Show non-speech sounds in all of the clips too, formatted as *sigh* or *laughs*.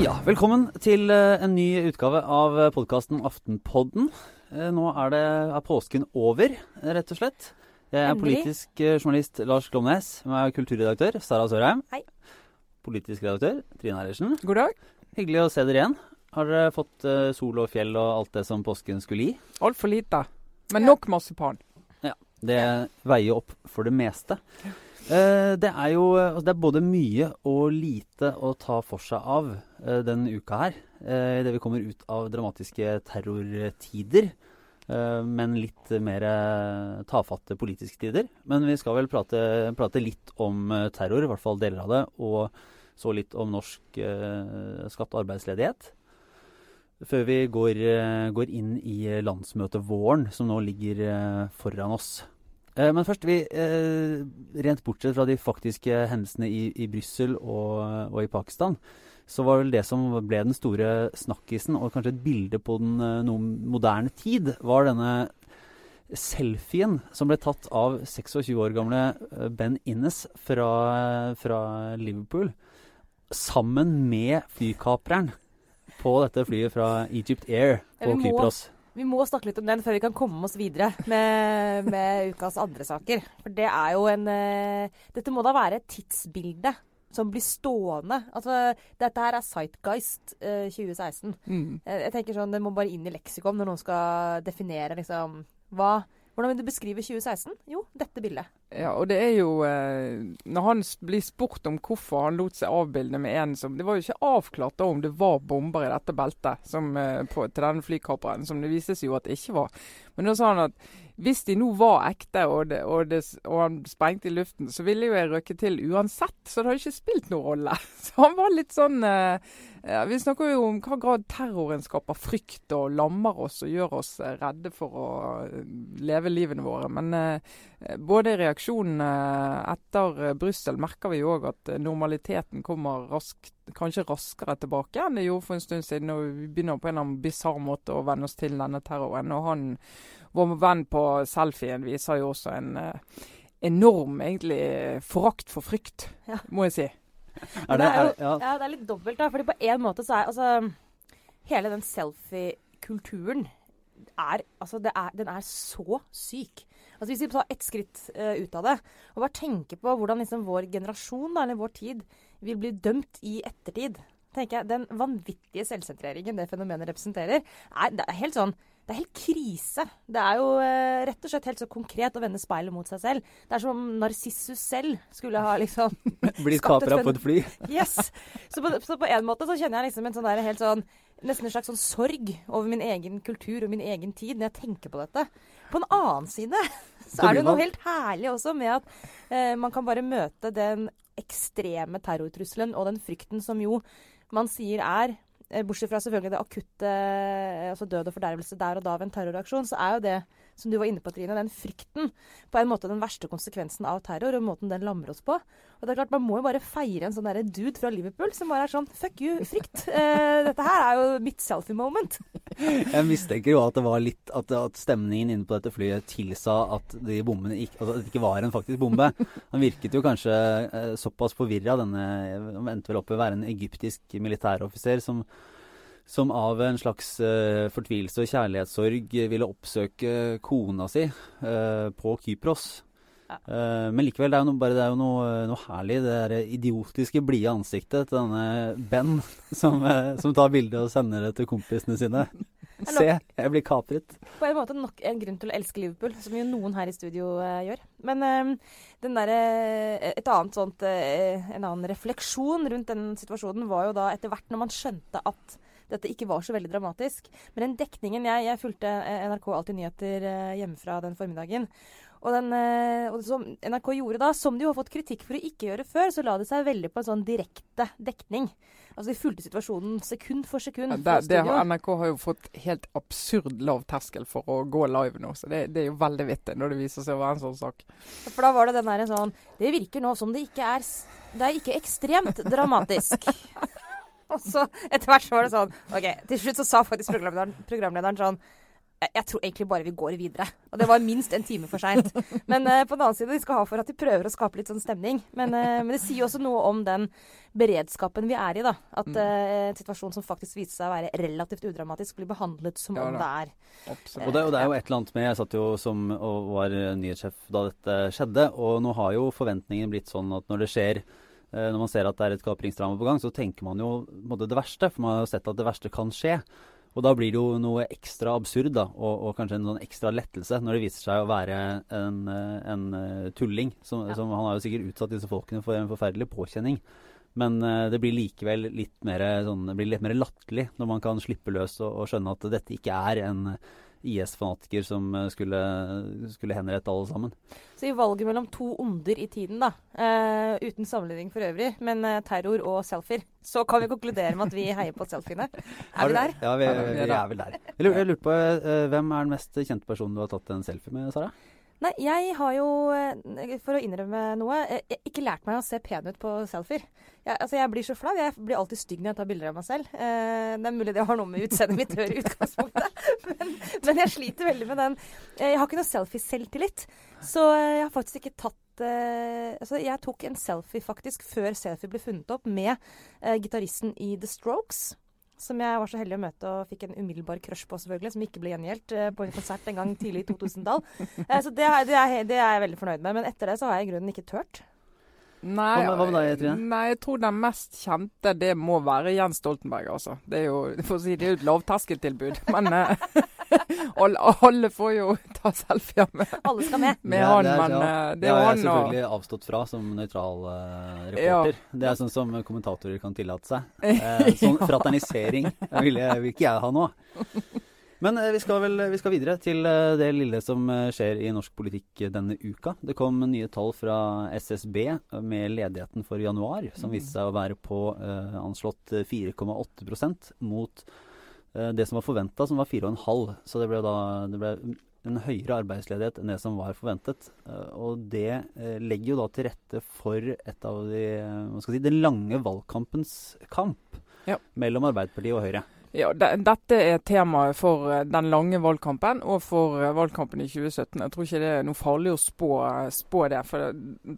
Ja, velkommen til eh, en ny utgave av podkasten Aftenpodden. Eh, Nå er, det, er påsken over, rett og slett. Jeg er Endelig. politisk eh, journalist Lars Glomnes. Jeg er kulturredaktør Sara Sørheim. Hei. Politisk redaktør Trine Eilertsen. God dag. Hyggelig å se dere igjen. Har dere fått eh, sol og fjell og alt det som påsken skulle gi? Altfor lite. Men nok marsipan. Det veier opp for det meste. Eh, det er jo altså det er både mye og lite å ta for seg av eh, denne uka her. Uh, Idet vi kommer ut av dramatiske terrortider. eh, men litt mer eh, tafatte politiske tider. Men vi skal vel prate, prate litt om eh, terror, i hvert fall deler av det. Og så litt om norsk eh, skatt og arbeidsledighet. Før vi går, eh, går inn i landsmøtevåren, som nå ligger eh, foran oss. Eh, Men først, vi, eh, rent bortsett fra de faktiske hendelsene i, i Brussel og, og i Pakistan, så var vel det som ble den store snakkisen, og kanskje et bilde på den eh, noe moderne tid, var denne selfien som ble tatt av 26 år gamle Ben Innes fra, fra Liverpool, sammen med flykapreren på dette flyet fra Egypt Air på Kypros. Vi må snakke litt om den før vi kan komme oss videre med, med ukas andre saker. For det er jo en eh, Dette må da være et tidsbilde som blir stående. Altså, dette her er Sightguist eh, 2016. Mm. Jeg, jeg tenker sånn, Det må bare inn i leksikon når noen skal definere liksom hva Hvordan vil du beskrive 2016? Jo, dette bildet. Ja, og det er jo eh, Når han blir spurt om hvorfor han lot seg avbilde med en som Det var jo ikke avklart da om det var bomber i dette beltet som, eh, på, til denne flykaperen, som det viste seg jo at det ikke var. Men da sa han at hvis de nå var ekte og, det, og, det, og han sprengte i luften, så ville jo jeg røkke til uansett. Så det hadde ikke spilt noen rolle. *laughs* Så han var litt sånn eh, Vi snakker jo om hva grad terroren skaper frykt og lammer oss og gjør oss eh, redde for å eh, leve livene våre. Men eh, både i reaksjonene etter eh, Brussel merker vi jo òg at eh, normaliteten kommer raskt, kanskje raskere tilbake enn det gjorde for en stund siden. Og vi begynner på en eller annen bisarr måte å venne oss til denne terroren. Og han, vår venn på selfien, viser jo også en eh, enorm egentlig forakt for frykt, Ja. må jeg si. Er det, er er, ja. Ja, det er litt dobbelt, da. Fordi på en måte så er altså Hele den selfie-kulturen er Altså, det er, den er så syk. Altså Hvis vi tar ett skritt uh, ut av det, og bare tenker på hvordan liksom vår generasjon, da, eller vår tid, vil bli dømt i ettertid tenker jeg, Den vanvittige selvsentreringen det fenomenet representerer, er, det er helt sånn det er helt krise. Det er jo eh, rett og slett helt så konkret å vende speilet mot seg selv. Det er som om Narsissus selv skulle ha liksom *laughs* Blitt kapra på et fly. *laughs* Yes! Så på, så på en måte så kjenner jeg liksom en sånn der helt sånn Nesten en slags sånn sorg over min egen kultur og min egen tid når jeg tenker på dette. På en annen side *laughs* så er det jo noe helt herlig også med at eh, man kan bare møte den ekstreme terrortrusselen og den frykten som jo man sier er Bortsett fra selvfølgelig det akutte eh, altså død og fordervelse der og da ved en terroraksjon, så er jo det, som du var inne på, Trine, den frykten på en måte den verste konsekvensen av terror, og måten den lammer oss på. Og det er klart, Man må jo bare feire en sånn derre dude fra Liverpool som bare er sånn Fuck you, frykt. *laughs* Eh, dette her er jo mitt selfie moment. *laughs* Jeg mistenker jo at det var litt at, at stemningen inne på dette flyet tilsa at de bombene ikke, altså at det ikke var en faktisk bombe. Han virket jo kanskje eh, såpass forvirra, denne Han endte vel opp med å være en egyptisk militæroffiser som, som av en slags uh, fortvilelse og kjærlighetssorg ville oppsøke kona si uh, på Kypros. Ja. Uh, men likevel, det er jo noe, bare, det er jo noe, noe herlig. Det der idiotiske, blide ansiktet til denne Ben *laughs* som, som tar bilde og sender det til kompisene sine. *laughs* Se, jeg blir kapret. På en måte nok en grunn til å elske Liverpool, som jo noen her i studio uh, gjør. Men uh, den der, uh, et annet sånt, en annen refleksjon rundt den situasjonen var jo da etter hvert når man skjønte at dette ikke var så veldig dramatisk. Men den dekningen Jeg, jeg fulgte eh, NRK Alltid nyheter eh, hjemmefra den formiddagen. Og, den, eh, og som NRK gjorde da, som de jo har fått kritikk for å ikke gjøre før, så la de seg veldig på en sånn direkte dekning. Altså De fulgte situasjonen sekund for sekund. Ja, det, det har. NRK har jo fått helt absurd lav terskel for å gå live nå, så det, det er jo veldig vittig når det viser seg å være en sånn sak. For da var det den der sånn Det virker nå som det ikke er Det er ikke ekstremt dramatisk. *laughs* *laughs* Og så etter hvert så var det sånn OK, til slutt så sa faktisk programlederen, programlederen sånn jeg, tror egentlig bare vi går videre. Og det var minst en time for seint. Men uh, på den annen side, de skal ha for at de prøver å skape litt sånn stemning. Men, uh, men det sier også noe om den beredskapen vi er i, da. At uh, en situasjon som faktisk viser seg å være relativt udramatisk, blir behandlet som Ja, om det er Og det, og det er jo et eller annet med Jeg satt jo som og var nyhetssjef da dette skjedde, og nå har jo forventningen blitt sånn at når det skjer når man ser at det er et kapringsdrama på gang, så tenker man jo måte det verste. For man har jo sett at det verste kan skje. Og da blir det jo noe ekstra absurd, da, og, og kanskje en sånn ekstra lettelse, når det viser seg å være en, eh, en eh, tulling. Som, Ja. som Han har jo sikkert utsatt disse folkene for en forferdelig påkjenning. Men eh, det blir likevel litt mer, sånn, latterlig når man kan slippe løs og, og skjønne at dette ikke er en IS-fanatiker som eh, skulle, skulle henrette alle sammen. Så i valget mellom to onder i tiden, da, uh, uten sammenligning for øvrig, men uh, terror og selfier, så kan vi konkludere med at vi heier på selfiene. Er vi der? Ja, vi, vi er vel der. Jeg lurer, jeg på, uh, Hvem er den mest kjente personen du har tatt en selfie med, Sara? Nei, jeg har jo, eh, for å innrømme noe, eh, ikke lært meg å se pen ut på selfier. Jeg, altså, jeg blir så flau. Jeg blir alltid stygg når jeg tar bilder av meg selv. Eh, det er mulig det har noe med utseendet mitt å gjøre i utgangspunktet, *laughs* men, men jeg sliter veldig med den. Eh, jeg har ikke noe selfie-selvtillit, så jeg har faktisk ikke tatt eh, altså Jeg tok en selfie faktisk før selfie ble funnet opp, med eh, gitaristen i The Strokes. Som jeg var så heldig å møte og fikk en umiddelbar crush på, selvfølgelig. Som ikke ble gjengjeldt eh, på en konsert en gang tidlig i 2000-tall. *laughs* Eh, så det, er- det, er, det er jeg veldig fornøyd med. Men etter det så har jeg i grunnen ikke turt. Nei, Hva med- hva med deg, Trine? Nei, jeg tror den mest kjente det må være Jens Stoltenberg, altså. Det er jo, for å si, det er jo et lavterskeltilbud. Men eh, *laughs* *laughs* alle, alle får jo ta selfier med, Alle skal med. med Det er- han, det er- men ja. eh, det Det er har jo jeg han og selvfølgelig avstått fra som nøytral uh, reporter. Det er sånn som kommentatorer kan tillate seg. *laughs* Uh, sånn fraternisering vil, jeg, vil ikke jeg ha nå. Men vi, skal vel, vi skal videre til det lille som skjer i norsk politikk denne uka. Det kom nye tall fra SSB med ledigheten for januar, som viste seg å være på eh, anslått eh, 4,8 mot det som var forventa, som var 4,5. Så det ble da det ble en høyere arbeidsledighet enn det som var forventet. Eh, og det eh, legger jo da til rette for et av de eh, hva skal jeg si, den lange valgkampens kamp Ja. mellom Arbeiderpartiet og Høyre. Ja, de, Dette er temaet for eh, den lange valgkampen og for eh, valgkampen i 2017. Jeg tror ikke det er noe farlig å spå, spå det. For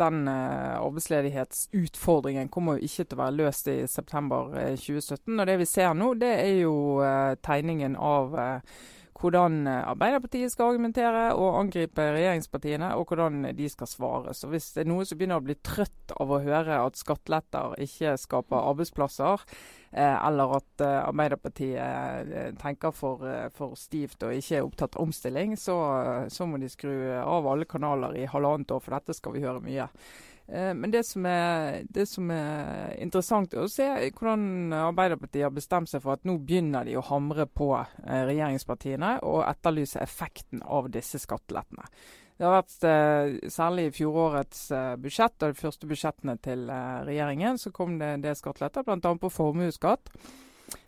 den eh, arbeidsledighetsutfordringen kommer jo ikke til å være løst i september eh, 2017. Og det vi ser nå, det er jo eh, tegningen av eh, hvordan eh, Arbeiderpartiet skal argumentere og angripe regjeringspartiene, og hvordan de skal svare. Så hvis det er noe som begynner å bli trøtt av å høre at skatteletter ikke skaper arbeidsplasser, eh, eller at eh, Arbeiderpartiet tenker for, for stivt og ikke er opptatt av omstilling, så, så må de skru av alle kanaler i halvannet år, for dette skal vi høre mye. Eh, Men det som, er, det som er interessant er å se hvordan Arbeiderpartiet har bestemt seg for at nå begynner de å hamre på eh, regjeringspartiene og etterlyse effekten av disse skattelettene. Det har vært, eh, Særlig i fjorårets budsjett og de første budsjettene til regjeringen, så kom det del skatteletter, bl.a. på formuesskatt.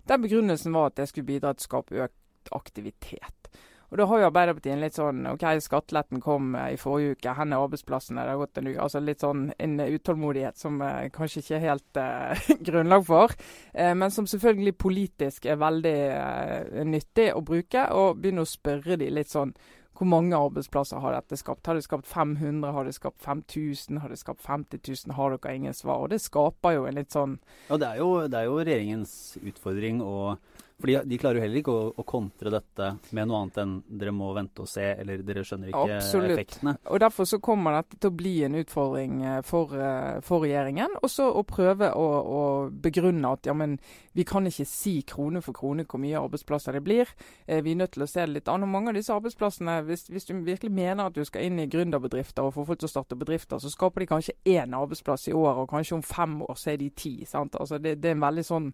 Der begrunnelsen var at det skulle bidra til å skape økt aktivitet. Og Da har jo Arbeiderpartiet en litt sånn OK, skatteletten kom eh, i forrige uke, hvor er arbeidsplassene? Det har gått en uke. Altså litt sånn en utålmodighet som eh, kanskje ikke er helt eh, *laughs* grunnlag for. Eh, men som selvfølgelig politisk er veldig eh, nyttig å bruke. Og begynne å spørre de litt sånn hvor mange arbeidsplasser har dette skapt? Har det skapt 500? Har det skapt 5000? Har det skapt 50 000? Har dere ingen svar? Og det skaper jo en litt sånn Ja, det er jo, det er jo regjeringens utfordring å fordi de klarer jo heller ikke å, å kontre dette med noe annet enn dere må vente og se, eller dere skjønner ikke Absolutt. effektene. Og Derfor så kommer dette til å bli en utfordring eh, for, eh, for regjeringen. Og så å prøve å, å begrunne at ja, men vi kan ikke si krone for krone hvor mye arbeidsplasser det blir. Eh, Vi er nødt til å se det litt an. Og mange av disse arbeidsplassene, hvis, hvis du virkelig mener at du skal inn i gründerbedrifter og få folk til å starte bedrifter, så skaper de kanskje én arbeidsplass i året, og kanskje om fem år så er de ti. sant? Altså det, det er en veldig sånn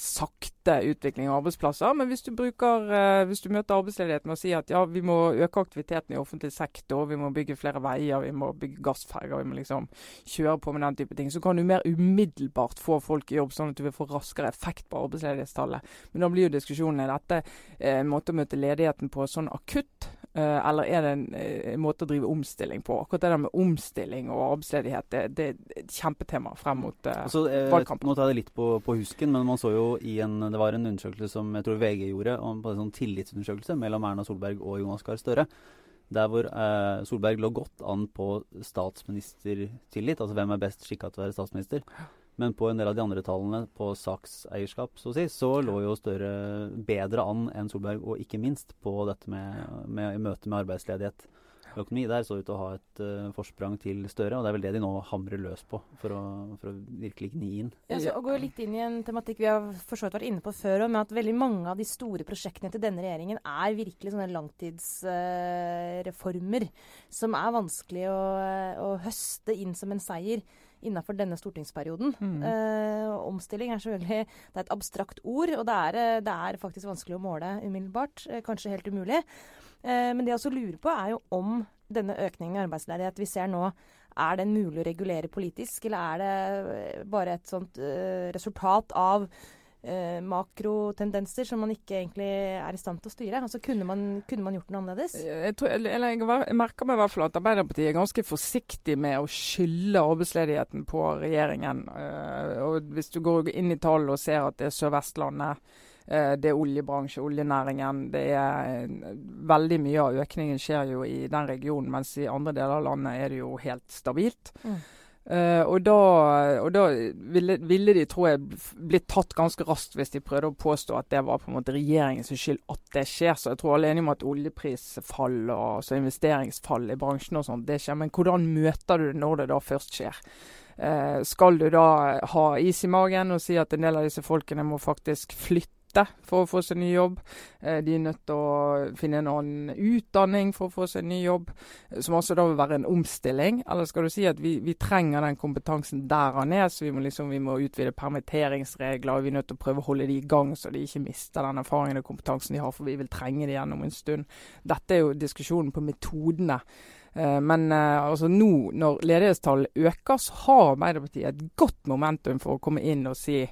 sakte utvikling av arbeidsplasser. Men hvis du, bruker, eh, hvis du møter arbeidsledigheten og sier at ja, vi må øke aktiviteten i offentlig sektor, vi må bygge flere veier, vi må bygge gassferger, vi må liksom kjøre på med den type ting, så kan du mer umiddelbart få folk i jobb, sånn at du vil få raskere effekt på arbeidsledighetstallet. Men da blir jo diskusjonen er dette eh, en måte å møte ledigheten på sånn akutt, eh, eller er det en, eh, en, måte å drive omstilling på? Akkurat det der med omstilling og arbeidsledighet, det, det er et kjempetema frem mot uh, altså, eh, valgkampen. Nå tar jeg det litt på, på, husken, men man så jo i en, det var en undersøkelse som jeg tror VG gjorde, om, på en sånn tillitsundersøkelse mellom Erna Solberg og Jonas Gahr Støre. Der hvor eh, Solberg lå godt an på statsministertillit, altså hvem er best skikka til å være statsminister. Men på en del av de andre tallene på sakseierskap, så å si, så lå jo Støre bedre an enn Solberg, og ikke minst på dette med, med møte med arbeidsledighet og økonomi der så ut til å ha et uh, forsprang til Støre. Og det er vel det de nå hamrer løs på, for å, for å virkelig gni inn. Ja, så, å gå litt inn i en tematikk vi har for vært inne på før, med at veldig mange av de store prosjektene til denne regjeringen er virkelig sånne langtidsreformer uh, som er vanskelig å, å, høste inn som en seier innenfor denne stortingsperioden. Mm. Uh, omstilling er selvfølgelig det er et abstrakt ord, og det er, det er faktisk vanskelig å måle umiddelbart. kanskje helt umulig. Eh, men det jeg også lurer på, er jo om denne økningen i arbeidsledighet vi ser nå, er den mulig å regulere politisk, eller er det eh, bare et sånt resultat av uh, makrotendenser som man ikke egentlig er i stand til å styre? Altså Kunne man, kunne man gjort noe annerledes? Jeg, tror, eller, jeg, jeg merker meg i hvert fall at Arbeiderpartiet er ganske forsiktig med å skylde arbeidsledigheten på regjeringen. Uh, og Hvis du går inn i tall og ser at det er Sør-Vestlandet Eh, det er oljebransje, oljenæringen. Det er eh, Veldig mye av økningen skjer jo i den regionen, mens i andre deler av landet er det jo helt stabilt. Mm. Uh, og da, og da ville, ville, de, tror jeg, blitt tatt ganske raskt hvis de prøvde å påstå at det var på en måte regjeringens skyld at det skjer. Så jeg tror alle er enige om at oljeprisfall og altså investeringsfall i bransjen og sånt, det skjer. Men hvordan møter du det når det da først skjer? Uh, skal du da ha is i magen og si at en del av disse folkene må faktisk flytte? For å få seg ny jobb. Eh, de er nødt til å finne en annen utdanning for å få seg ny jobb, eh, som også da vil være en omstilling. Eller skal du si at vi, vi trenger den kompetansen der han er, så vi må, liksom, vi må utvide permitteringsregler. og Vi er nødt til å prøve å holde de i gang, så de ikke mister den erfaringen og kompetansen de har, for vi vil trenge det om en stund. Dette er jo diskusjonen på metodene. Uh, men altså nå, når ledighetstallet øker, så har Arbeiderpartiet et godt momentum for å komme inn og si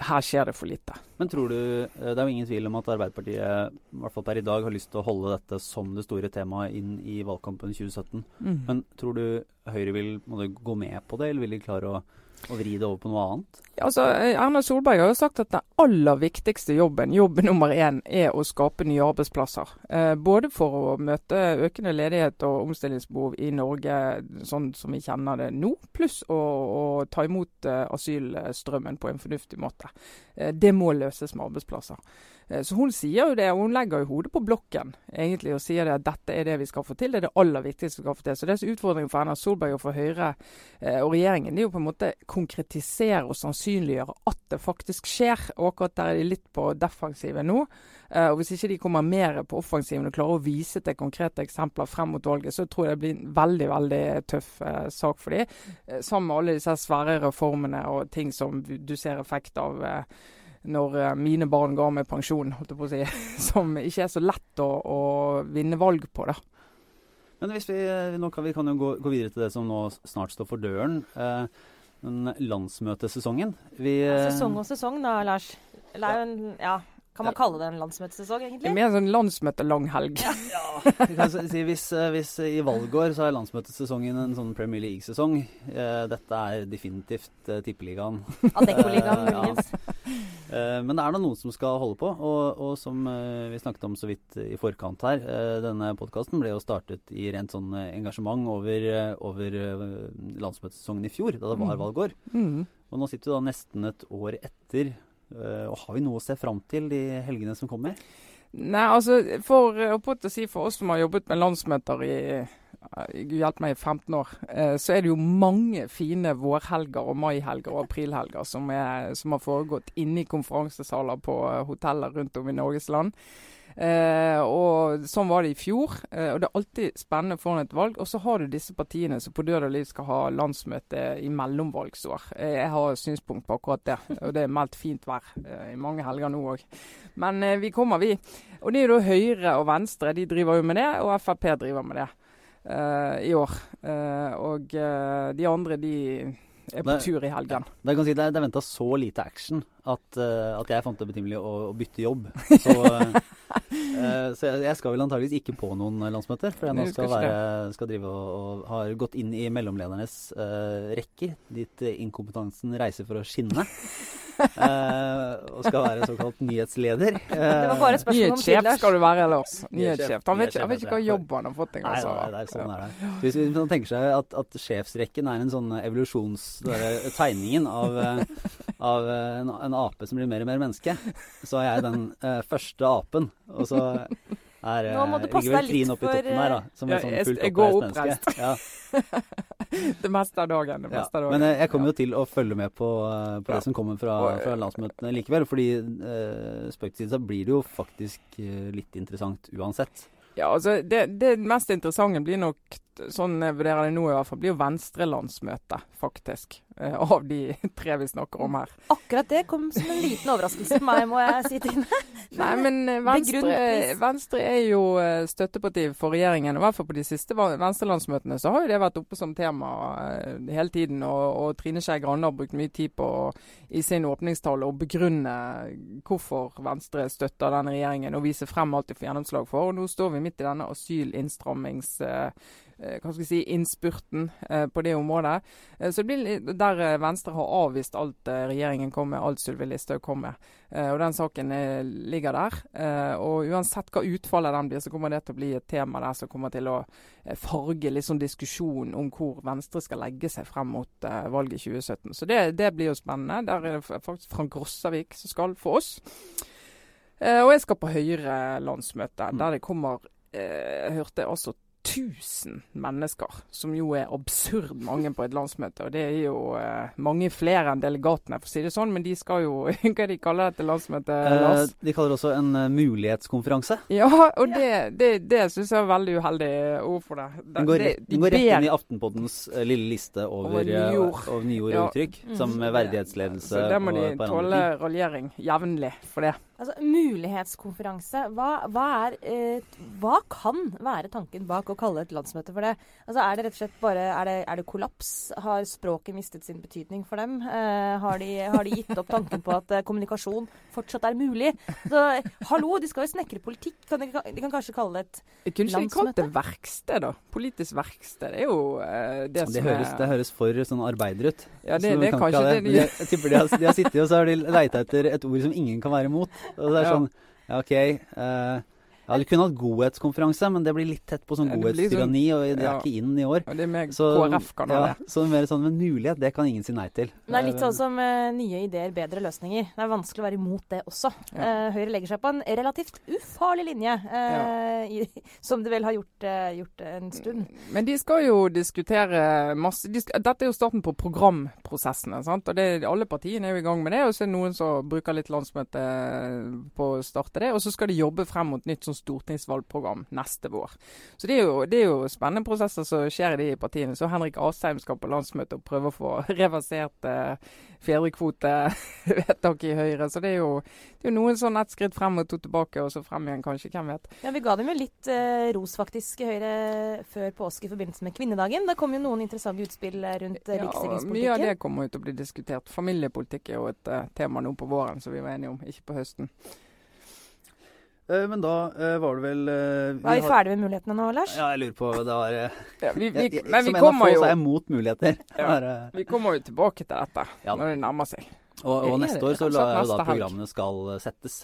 her skjer det for lite. Men tror du, eh, Det er jo ingen tvil om at Arbeiderpartiet i hvert fall per i dag har lyst til å holde dette som det store temaet inn i valgkampen 2017. Mm. Men tror du Høyre vil gå med på det, eller vil de klare å og vri det over på noe annet? Altså, eh, Erna Solberg har jo sagt at den aller viktigste jobben, jobb nummer én, er å skape nye arbeidsplasser. Eh, både for å møte økende ledighet og omstillingsbehov i Norge sånn som vi kjenner det nå, pluss å, å ta imot eh, asylstrømmen på en fornuftig måte. Eh, det må løses med arbeidsplasser. Eh, så hun sier jo det, og hun legger jo hodet på blokken egentlig og sier det at dette er det vi skal få til. Det er det aller viktigste vi skal få til. Så det er utfordringen for Erna Solberg og for Høyre eh, og regjeringen det er jo på en måte konkretisere og sannsynliggjøre at det faktisk skjer. Og akkurat der er de litt på defensiven nå. Eh, og Hvis ikke de kommer mer på offensiven og klarer å vise til konkrete eksempler frem mot valget, så tror jeg det blir en veldig veldig tøff eh, sak for dem. Eh, sammen med alle disse svære reformene og ting som du ser effekt av. Eh, når uh, mine barn ga meg pensjon, holdt jeg på å si, *laughs* som ikke er så lett å, å vinne valg på. da. Men hvis vi, nå kan, vi kan jo gå, gå, videre til det som nå snart står for døren. Eh, den landsmøtesesongen. Vi, ja, sesong og sesong da, Lars. Eller, ja. ja. Kan man kalle det en landsmøtesesong, egentlig? Er mer en sånn landsmøtelanghelg. Ja. *laughs* ja. si, hvis, eh, hvis, i valgår så er landsmøtesesongen en sånn Premier League-sesong. Eh, dette er definitivt eh, tippeligaen. Adeccoligaen, *laughs* muligens. eh, men det er da noen som skal holde på, og, og som eh, vi snakket om så vidt i forkant her. Eh, denne podkasten ble jo startet i rent sånn engasjement over, over landsmøtesesongen i fjor, da det var mm. valgår. Mm. Og nå sitter vi da nesten et år etter Eh, og har vi noe å se fram til de helgene som kommer? Nei, altså for, si, for oss som har jobbet med landsmøter i hjelp meg, 15 år, eh, så er det jo mange fine vårhelger og maihelger og aprilhelger som, er, som har foregått inne i konferansesaler på eh, hoteller rundt om i Norges land. Eh, og Sånn var det i fjor. Eh, og Det er alltid spennende foran et valg. Og så har du disse partiene som på død og liv skal ha landsmøte i mellomvalgsår. Eh, jeg har synspunkt på akkurat det. Og det er meldt fint vær eh, i mange helger nå òg. Men eh, vi kommer, vi. Og det er jo da Høyre og Venstre. De driver jo med det, og Frp driver med det eh, i år. og de andre, de er på tur i helgen. Det, det, si, det, det er venta så lite action at, uh, at jeg fant det betimelig å, å bytte jobb. *laughs* Så, uh, *laughs* Eh, så jeg, jeg skal vel antageligvis ikke på noen landsmøter, for jeg nå skal være, skal drive og, og har gått inn i mellomledernes uh, rekker, dit eh, inkompetansen reiser for å skinne. uh, *laughs* og skal være såkalt nyhetsleder. *laughs* Det var bare et spørsmål om Nyhetssjef skal du være, Lars. Nyhetssjef. Nyhetssjef. Han vet ikke, hva jobb han har fått engang. Nei, altså. nei, det er sånn er det. Så Hvis hvis man tenker seg at, at sjefsrekken er en sånn evolusjons... Tegningen av, eh, av eh, en, en ape som blir mer og mer menneske, så er jeg den eh, første apen. Og så er, eh, Nå må du passe vel deg litt for, toppen der, da. Som Ja, et sånn jeg- fullt jeg går oppreist menneske. Ja, *laughs* Det meste av dagen. Det ja. meste av dagen. Men eh, jeg kommer jo til å følge med på, eh, på Ja. det som kommer fra, eh, fra landsmøtene likevel. Fordi uh, spøk til side så blir det jo faktisk eh, litt interessant uansett. Ja, altså det, det mest interessante blir nok, sånn jeg vurderer det nå i hvert fall, blir jo Venstre-landsmøte, faktisk. eh, Av de *laughs* tre vi snakker om her. Akkurat det kom som en liten overraskelse på meg, må jeg si, Trine. Nei, men eh, Venstre, Venstre er jo eh, støtteparti for regjeringen. I hvert fall på de siste Venstre-landsmøtene så har jo det vært oppe som tema hele tiden. Og, og Trine Skei Grande har brukt mye tid på i sin åpningstale å begrunne hvorfor Venstre støtter denne regjeringen og vise frem alt de får gjennomslag for. Og nå står vi midt i denne asylinnstrammings... eh, hva skal jeg si, innspurten eh, på det området. Eh, så det blir Der Venstre har avvist alt eh, regjeringen kom med, alt Sylvi Listhaug kom med. Og Den saken ligger der. Og Uansett hva utfallet den blir, så kommer det til å bli et tema der som kommer til å farge litt sånn diskusjon om hvor Venstre skal legge seg frem mot valget i 2017. Så det, det blir jo spennende. Der er det faktisk Frank Rossavik som skal for oss. Og jeg skal på Høyre-landsmøte, Mm. der det kommer Jeg hørte altså 1000 mennesker, som jo er absurd mange på et landsmøte. Og det er jo eh, mange flere enn delegatene, for å si det sånn. Men de skal jo *laughs* Hva de kaller dette landsmøtet, Eh, de kaller det også en uh, mulighetskonferanse. Ja, og det, det, det syns jeg er veldig uheldig ord for det. Den går, det, rett, den går rett inn i Aftenpoddens uh, lille liste over, Over eh, nyord. over nyord Ja. og uttrykk, Mm. som verdighetsledelse Så der må de tåle raljering jevnlig for det. Altså, Mulighetskonferanse. Hva, hva, er, eh, hva kan være tanken bak å kalle et landsmøte for det? Altså, Er det rett og slett bare Er det, er det kollaps? Har språket mistet sin betydning for dem? Eh, har, de, har de gitt opp tanken på at eh, kommunikasjon fortsatt er mulig? Så, hallo, de skal jo snekre politikk. Kan de, de kan kanskje kalle det et landsmøte? kunne ikke kalt det verksted, da. Politisk verksted. Det er jo eh, det, Det som høres, er det høres for sånn arbeider ut. Ja, det, Så det kan ikke kanskje ha det de de de har sittet og så har de leita etter et ord som ingen kan være imot. Og det er Ja. sånn Ja, OK. eh, ja, du kunne hatt godhetskonferanse, men det blir litt tett på sånn blir godhetstyranni, og det er ikke inn i år. Det er mer Så, KrF kan ha ja, det. så mer sånn med mulighet, det kan ingen si nei til. Det er litt sånn som eh, nye ideer, bedre løsninger. Det er vanskelig å være imot det også. Ja. Eh, Høyre legger seg på en relativt ufarlig linje, eh, i, *laughs* som det vel har gjort, gjort en stund. Men de skal jo diskutere masse de skal, Dette er jo starten på programprosessene. sant? Og det, Alle partiene er jo i gang med det. Og så er det noen som bruker litt landsmøte på å starte det. Og så skal de jobbe frem mot nytt sånn stortingsvalgprogram neste vår. Så det er, jo, det er jo spennende prosesser som skjer i de partiene. Så Henrik Asheim skal på landsmøte og prøve å få *laughs* reversert eh, fedrekvotevedtaket i Høyre. Så det er jo, det er noen sånn ett skritt frem og to tilbake, og så frem igjen, kanskje. Hvem vet. Ja, Vi ga dem jo litt eh, ros faktisk i Høyre før påske i forbindelse med kvinnedagen. Det kom jo noen interessante utspill eh, rundt eh, Ja, mye av det kommer jo til å bli diskutert. Familiepolitikk er jo et eh, tema nå på våren, som vi var enige om, ikke på høsten. Eh, men da eh, var det vel eh, Er vi har- ferdige med mulighetene nå, Lars? Ja, jeg lurer på det var, Ja, vi, vi, *laughs* jeg, men vi Som en av få jo, så er jeg mot muligheter. *laughs* Ja. Er, vi kommer jo tilbake til dette Ja. når det nærmer seg. Og, og neste år så kanskje la jeg jo da programmene skal settes.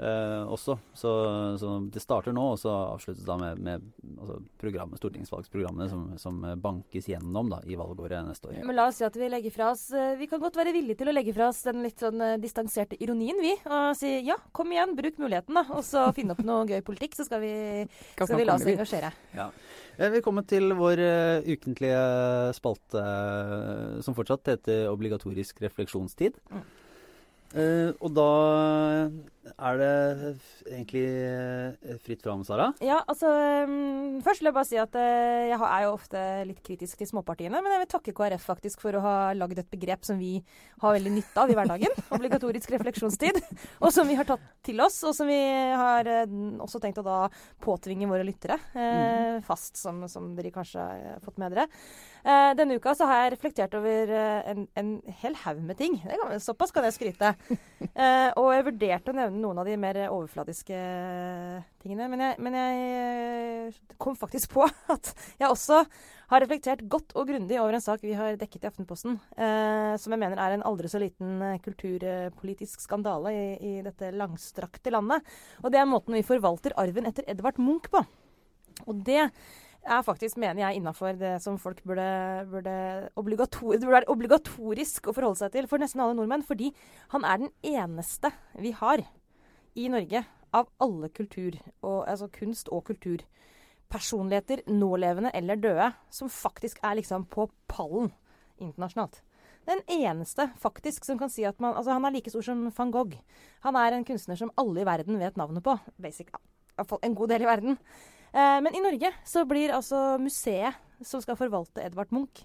Eh, også. Så, så det starter nå, og så avsluttes da med, med altså programmet, stortingsvalgsprogrammene som, som eh, bankes gjennom da, i valgåret neste år. Men la oss si at vi legger fra oss eh, Vi kan godt være villige til å legge fra oss den litt sånn eh, distanserte ironien, vi. Og si ja, kom igjen, bruk muligheten, da. Og så finne opp noe gøy politikk, så skal vi, skal vi la oss engasjere. Ja. Velkommen kommer til vår uh, ukentlige spalte uh, som fortsatt heter Obligatorisk refleksjonstid. Mm. Eh, og da er det egentlig eh, fritt fram, Sara. Ja, altså um, Først vil jeg bare si at uh, jeg er jo ofte litt kritisk til småpartiene. Men jeg vil takke KrF faktisk for å ha lagd et begrep som vi har veldig nytte av i hverdagen. *laughs* Obligatorisk refleksjonstid. Og som vi har tatt til oss, og som vi har uh, også tenkt å da påtvinge våre lyttere eh, fast, som, som dere kanskje har fått med dere. Eh, denne uka så har jeg reflektert over eh, en, en hel haug med ting. Det kan, såpass kan jeg skryte. *laughs* Eh, og jeg vurderte å nevne noen av de mer overfladiske tingene. Men jeg, men jeg kom faktisk på *laughs* at jeg også har reflektert godt og grundig over en sak vi har dekket i Aftenposten, eh, som jeg mener er en aldri så liten kulturpolitisk skandale i, i dette langstrakte landet. Og det er måten vi forvalter arven etter Edvard Munch på. Og det er faktisk, mener jeg, innafor det som folk burde, burde, obligator, det burde være obligatorisk å forholde seg til for nesten alle nordmenn. Fordi han er den eneste vi har i Norge av alle kultur, og, altså kunst- og kulturpersonligheter, nålevende eller døde, som faktisk er liksom på pallen internasjonalt. Den eneste faktisk som kan si at man Altså, han er like stor som van Gogh. Han er en kunstner som alle i verden vet navnet på. Basic, Iallfall en god del i verden. Eh, men i Norge så blir altså museet som skal forvalte Edvard Munch,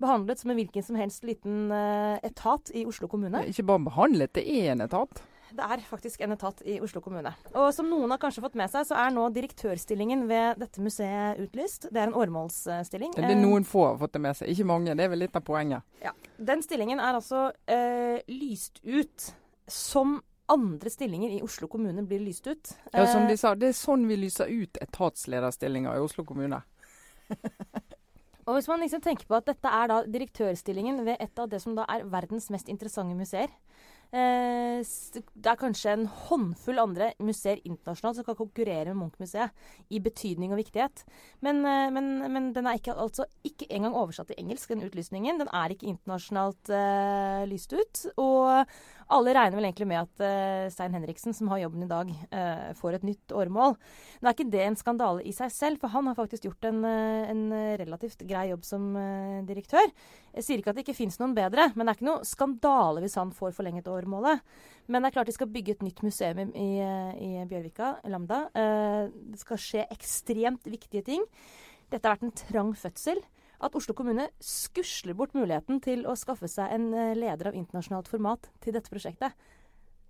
behandlet som en hvilken som helst liten eh, etat i Oslo kommune. Ikke bare behandlet, det er en etat. Det er faktisk en etat i Oslo kommune. Og som noen har kanskje fått med seg, så er nå direktørstillingen ved dette museet utlyst. Det er en åremålsstilling. Det er noen få har fått det med seg, ikke mange. Det er vel litt av poenget. Ja. Den stillingen er altså eh, lyst ut som andre stillinger i Oslo kommune blir lyst ut. Ja, som Eh, de sa, Det er sånn vi lyser ut etatslederstillinger i Oslo kommune. *laughs* Og hvis man liksom tenker på at dette er da direktørstillingen ved et av det som da er verdens mest interessante museer eh, Det er kanskje en håndfull andre museer internasjonalt som kan konkurrere med Munch-museet i betydning og viktighet. Men, eh, men, men den er ikke, altså ikke engang oversatt til engelsk, den utlysningen. Den er ikke internasjonalt uh, lyst ut. Og alle regner vel egentlig med at eh, Stein Henriksen, som har jobben i dag, eh, får et nytt åremål. Nå er ikke det en skandale i seg selv, for han har faktisk gjort en, eh, en relativt grei jobb som direktør. Jeg sier ikke at det ikke finnes noen bedre, men det er ikke noe skandale hvis han får forlenget åremålet. Men det er klart de skal bygge et nytt museum i, i, Bjørvika, Lambda. Det skal skje ekstremt viktige ting. Dette har vært en trang fødsel. At Oslo kommune skusler bort muligheten til å skaffe seg en eh, leder av internasjonalt format til dette prosjektet,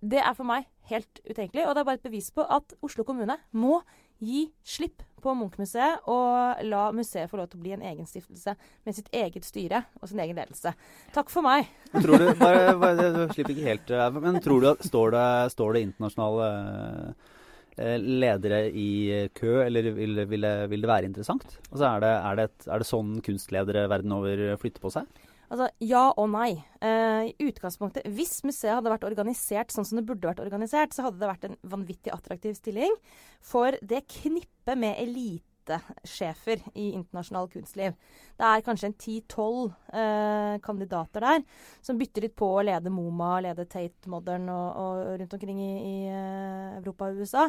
det er for meg helt utenkelig. Og det er bare et bevis på at Oslo kommune må gi slipp på Munch-museet og la museet få lov til å bli en egen stiftelse med sitt eget styre og sin egen ledelse. Takk for meg. Tror du, bare, *laughs* bare, du slipper ikke helt eh, Men tror du at står det, står det internasjonale ledere i kø, eller vil, vil, det, vil det være interessant? Altså er, det, er, det et, er det sånn kunstledere verden over flytter på seg? Altså, ja og nei. Eh, I utgangspunktet, Hvis museet hadde vært organisert sånn som det burde vært organisert, så hadde det vært en vanvittig attraktiv stilling for det knippet med elitesjefer i internasjonal kunstliv. Det er kanskje en 10-12 eh, kandidater der som bytter litt på å lede MoMA, lede Tate Modern og, og rundt omkring i, i eh, Europa og USA.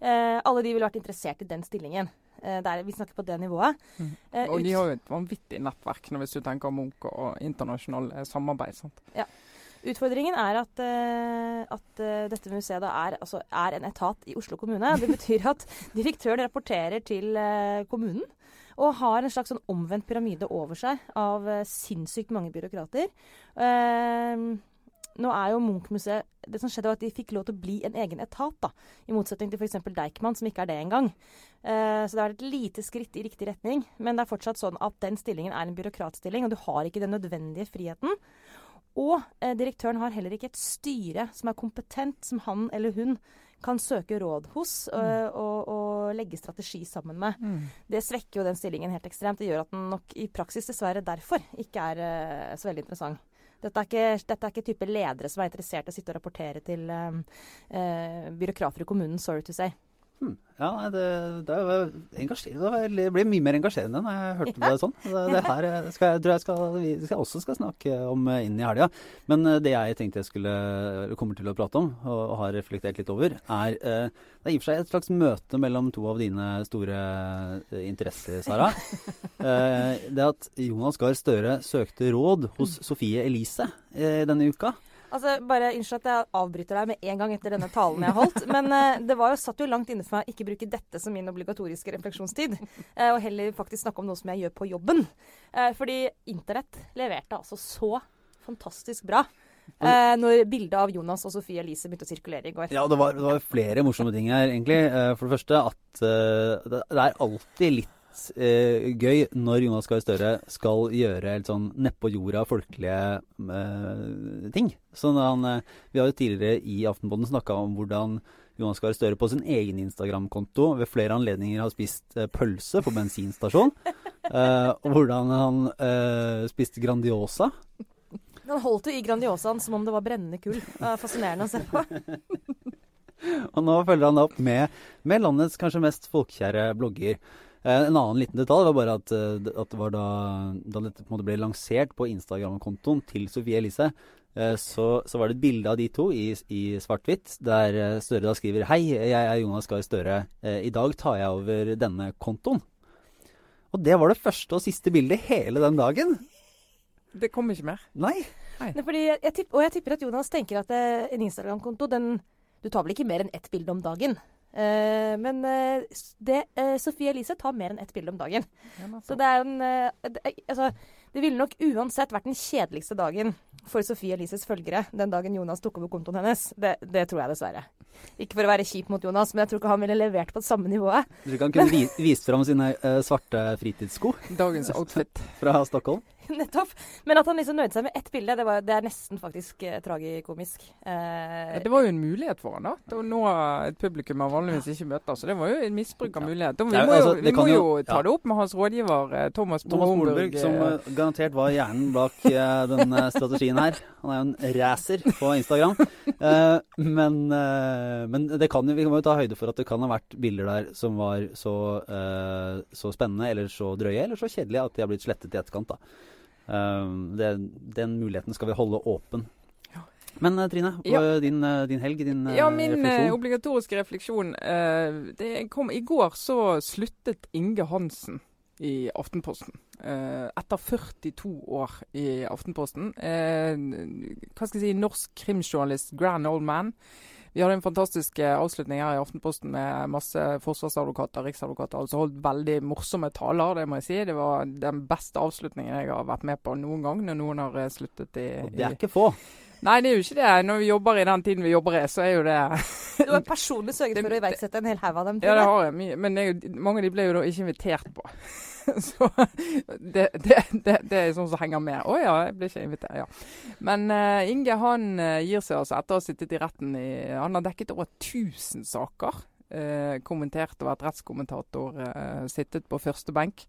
Eh, alle de ville vært interessert i den stillingen. Eh, der, vi snakker på det nivået. Eh, Og de har jo et vanvittig nettverk hvis du tenker Munch og internasjonal samarbeid. sant? Utfordringen er at, eh, at eh, dette museet er, altså, er en etat i Oslo kommune. Det betyr at *laughs* direktøren rapporterer til eh, kommunen. Og har en slags sånn omvendt pyramide over seg av sinnssykt mange byråkrater. Eh, nå er jo Munch-museet Det som skjedde, var at de fikk lov til å bli en egen etat. da, I motsetning til f.eks. Deichman, som ikke er det engang. Så det er et lite skritt i riktig retning. Men det er fortsatt sånn at den stillingen er en byråkratstilling, og du har ikke den nødvendige friheten. Og eh, direktøren har heller ikke et styre som er kompetent, som han eller hun kan søke råd hos mm. og, og legge strategi sammen med. Det svekker jo den stillingen helt ekstremt. Det gjør at den nok i praksis dessverre derfor ikke er uh, så veldig interessant. Dette er, ikke, dette er ikke type ledere som er interessert i å sitte og rapportere til uh, uh, byråkrater i kommunen, sorry to say. Hmm. Ja, det, det, det det ble mye mer engasjerende når jeg hørte det sånn. Det, det her eh, skal jeg, tror jeg skal, vi skal også skal snakke om eh, inn i helga. Men eh, det jeg tenkte jeg skulle kommer til å prate om, og, og har reflektert litt over, er eh, Det er i og for seg et slags møte mellom to av dine store interesser, Sara. *laughs* Eh, det at Jonas Gahr Støre søkte råd hos Sofie Elise eh, denne uka. Altså, bare Unnskyld at jeg avbryter deg med en gang etter denne talen jeg holdt. Men uh, det var jo, satt jo langt inne for meg å ikke bruke dette som min obligatoriske refleksjonstid. Uh, og heller faktisk snakke om noe som jeg gjør på jobben. Uh, fordi internett leverte altså så fantastisk bra. Eh, når bildet av Jonas og Sofie Elise begynte å sirkulere i går. Ja, det var, det var flere morsomme ting her, egentlig. For det første at det er alltid litt eh, gøy når Jonas Gahr Støre skal gjøre helt sånn nedpå jorda folkelige eh, ting. Sånn han, eh, vi har jo tidligere i Aftenposten snakka om hvordan Jonas Gahr Støre på sin egen Instagram-konto ved flere anledninger har spist eh, pølse på bensinstasjon. *laughs* Eh, og hvordan han eh, spiste Grandiosa. Han holdt jo i Grandiosaen som om det var brennende kull. Det er fascinerende å se på. *laughs* Og nå følger han opp med, med landets kanskje mest folkekjære blogger. Eh, en annen liten detalj var bare at, eh, at det var da, da dette på en måte ble lansert på Instagram-kontoen til Sofie Elise, eh, så, så var det et bilde av de to i, i svart-hvitt, der Støre da skriver Hei, jeg er Jonas Gahr Støre. I dag tar jeg over denne kontoen. Og det var det første og siste bildet hele den dagen. Det kom ikke mer. Nei. Nei, fordi jeg, jeg tipp, og jeg tipper at Jonas tenker at en Instagram-konto, den Du tar vel ikke mer enn ett bilde om dagen? Eh, men uh, det, uh, Sofie Elise tar mer enn ett bilde om dagen. Så det er en det, altså, det ville nok uansett vært den kjedeligste dagen for Sofie Elises følgere den dagen Jonas tok over kontoen hennes. Det, det tror jeg dessverre. Ikke for å være kjip mot Jonas, men jeg tror ikke han ville levert på det samme nivået. Du han kunne vist fram sine svarte fritidssko Dagens outfit. fra Stockholm. *laughs* Nettopp. Men at han liksom nøyde seg med ett bilde, det, var, det er nesten faktisk eh, tragikomisk. Eh, Ja, det var jo en mulighet for han da, til å nå et publikum han vanligvis ikke møter. Så det var jo en misbruk av mulighet. Da, vi må jo, altså, vi må jo jo- ta ja. det opp med hans rådgiver eh, Thomas Thomas Bromberg. Som eh, garantert var hjernen bak eh, den eh, strategien her. Han er jo en racer på Instagram. Eh, men, eh, men det kan vi må jo ta høyde for at det kan ha vært bilder der som var så, eh, så spennende eller så drøye eller så kjedelige at de har blitt slettet i etterkant. da. Eh, det, den muligheten skal vi holde åpen. Men eh, Trine, Ja. din, eh, din helg, din eh, Ja, min refleksjon. obligatoriske refleksjon. Eh, det kom, I går så sluttet Inge Hansen i Aftenposten. Eh, etter 42 år i Aftenposten. Eh, hva skal jeg si, norsk krimjournalist, grand old man. Vi hadde en fantastisk eh, avslutning her i Aftenposten med masse forsvarsadvokater, riksadvokater, altså holdt veldig morsomme taler, det må jeg si. Det var den beste avslutningen jeg har vært med på noen gang, når noen har eh, sluttet i, Og det er ikke få. Nei, det er jo ikke det. Når vi jobber i den tiden vi jobber i, så er jo det *laughs* du har personlig sørget for å iverksette en hel haug av dem. Ja, det har jeg. Men det jo, mange av de ble jo da ikke invitert på. *laughs* Så det, det, det, det er sånn som henger med. Å ja, jeg blir ikke invitert. Ja. Men uh, Inge han eh, gir seg altså etter å ha sittet i retten i Han har dekket over 1000 saker. Uh, kommentert og vært rettskommentator. uh, sittet på første benk.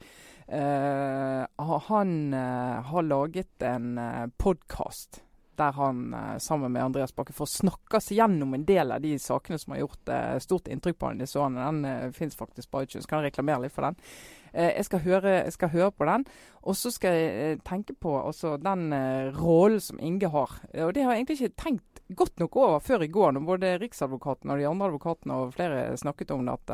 Han har laget en uh, podkast der han sammen med Andreas Bakke får snakke seg gjennom en del av de sakene som har gjort stort inntrykk på han Den. Den fins faktisk på iTunes. Kan jeg reklamere litt for den? Eh, jeg, skal høre, jeg skal høre på den, og så skal jeg eh, tenke på den eh, rollen som Inge har. Eh, og det har jeg egentlig ikke tenkt godt nok over før i går, når både Riksadvokaten og de andre advokatene og flere snakket om det, at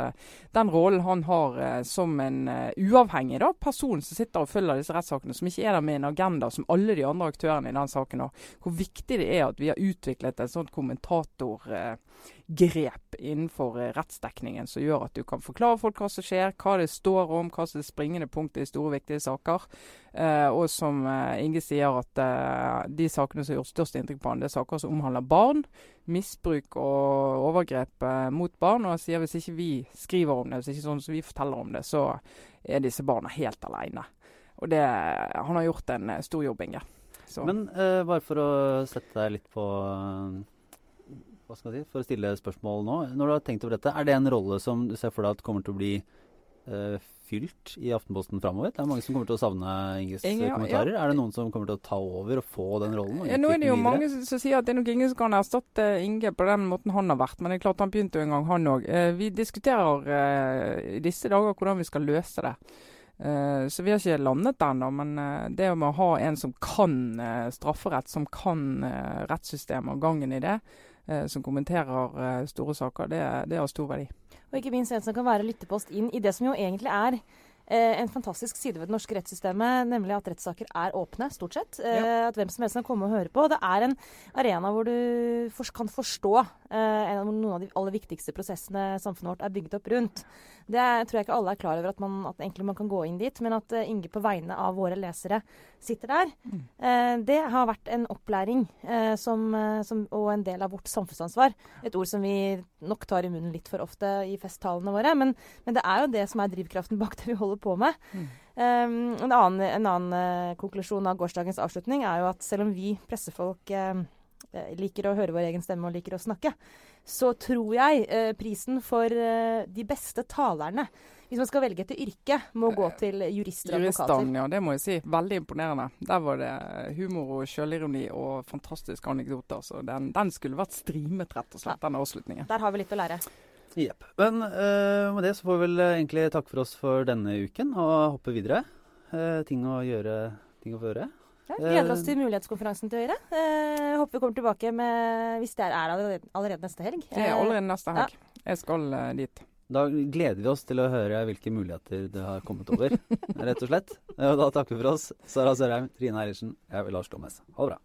den rollen han har som en uavhengig da, person som sitter og følger disse rettssakene, som ikke er der med en agenda som alle de andre aktørene i den saken har, hvor viktig det er at vi har utviklet et sånt kommentatorgrep innenfor rettsdekningen som gjør at du kan forklare folk hva som skjer, hva det står om, hva som er springende punkt i store, viktige saker. Eh, og som eh, Inge sier, at eh, de sakene som har gjort størst inntrykk på han, det er saker som omhandler barn, misbruk og overgrep eh, mot barn. Og han sier hvis ikke vi skriver om det, hvis ikke sånn som vi forteller om det, så er disse barna helt alene. Og det, han har gjort en eh, stor jobb, Inge. Så. Men eh, bare for å sette deg litt på Hva skal jeg si, for å stille spørsmål nå. Når du har tenkt over dette, er det en rolle som du ser for deg at kommer til å bli eh, fylt i Aftenposten framover? Det er mange som kommer til å savne Inges eh, kommentarer. ja. Er det noen som kommer til å ta over og få den rollen? Ja, nå er det jo videre? mange som, sier at det er nok ingen som kan erstatte Inge på den måten han har vært. Men det er klart han begynte jo en gang, han òg. Eh, vi diskuterer eh, i disse dager hvordan vi skal løse det. Så vi har ikke landet ennå. Men det med å ha en som kan strafferett, som kan rettssystemet og gangen i det, som kommenterer store saker, det, det har stor verdi. Og ikke minst en som kan være lyttepost inn i det som jo egentlig er eh, en fantastisk side ved det norske rettssystemet, nemlig at rettssaker er åpne, stort sett. Eh, At hvem som helst kan komme og høre på. Det er en arena hvor du for, kan forstå eh, en av noen av de aller viktigste prosessene samfunnet vårt er bygget opp rundt. Det tror jeg ikke alle er klar over at man, at egentlig man kan gå inn dit. Men at uh, Inge på vegne av våre lesere sitter der, mm. Eh, det har vært en opplæring eh, som, som, og en del av vårt samfunnsansvar. Et ord som vi nok tar i munnen litt for ofte i festtalene våre. Men, men det er jo det som er drivkraften bak det vi holder på med. Mm. Um, en annen, en annen konklusjon av gårsdagens avslutning er jo at selv om vi pressefolk liker å høre vår egen stemme og liker å snakke, så tror jeg eh, prisen for eh, de beste talerne hvis man skal velge etter yrke, må gå til jurister og advokater. Juristene, ja, det må jeg si. Veldig imponerende. Der var det humor og sjølironi og fantastiske anekdoter. Så den, den, skulle vært streamet, rett og slett, ja. den avslutningen. Der har vi litt å lære. Jepp. Men uh, med det så får vi vel egentlig takke for oss for denne uken og hoppe videre. Uh, ting å gjøre, ting å få gjøre. Ja, gleder oss til mulighetskonferansen til Høyre. Eh, håper vi kommer tilbake med Hvis det er allerede, allerede neste helg. Det er allerede neste helg. Ja. Jeg skal uh, dit. Da gleder vi oss til å høre hvilke muligheter det har kommet over, *laughs* rett og slett. Og da takker vi for oss. Sara Sørheim, Trine Eilertsen, jeg er Lars Glommes. Ha det bra.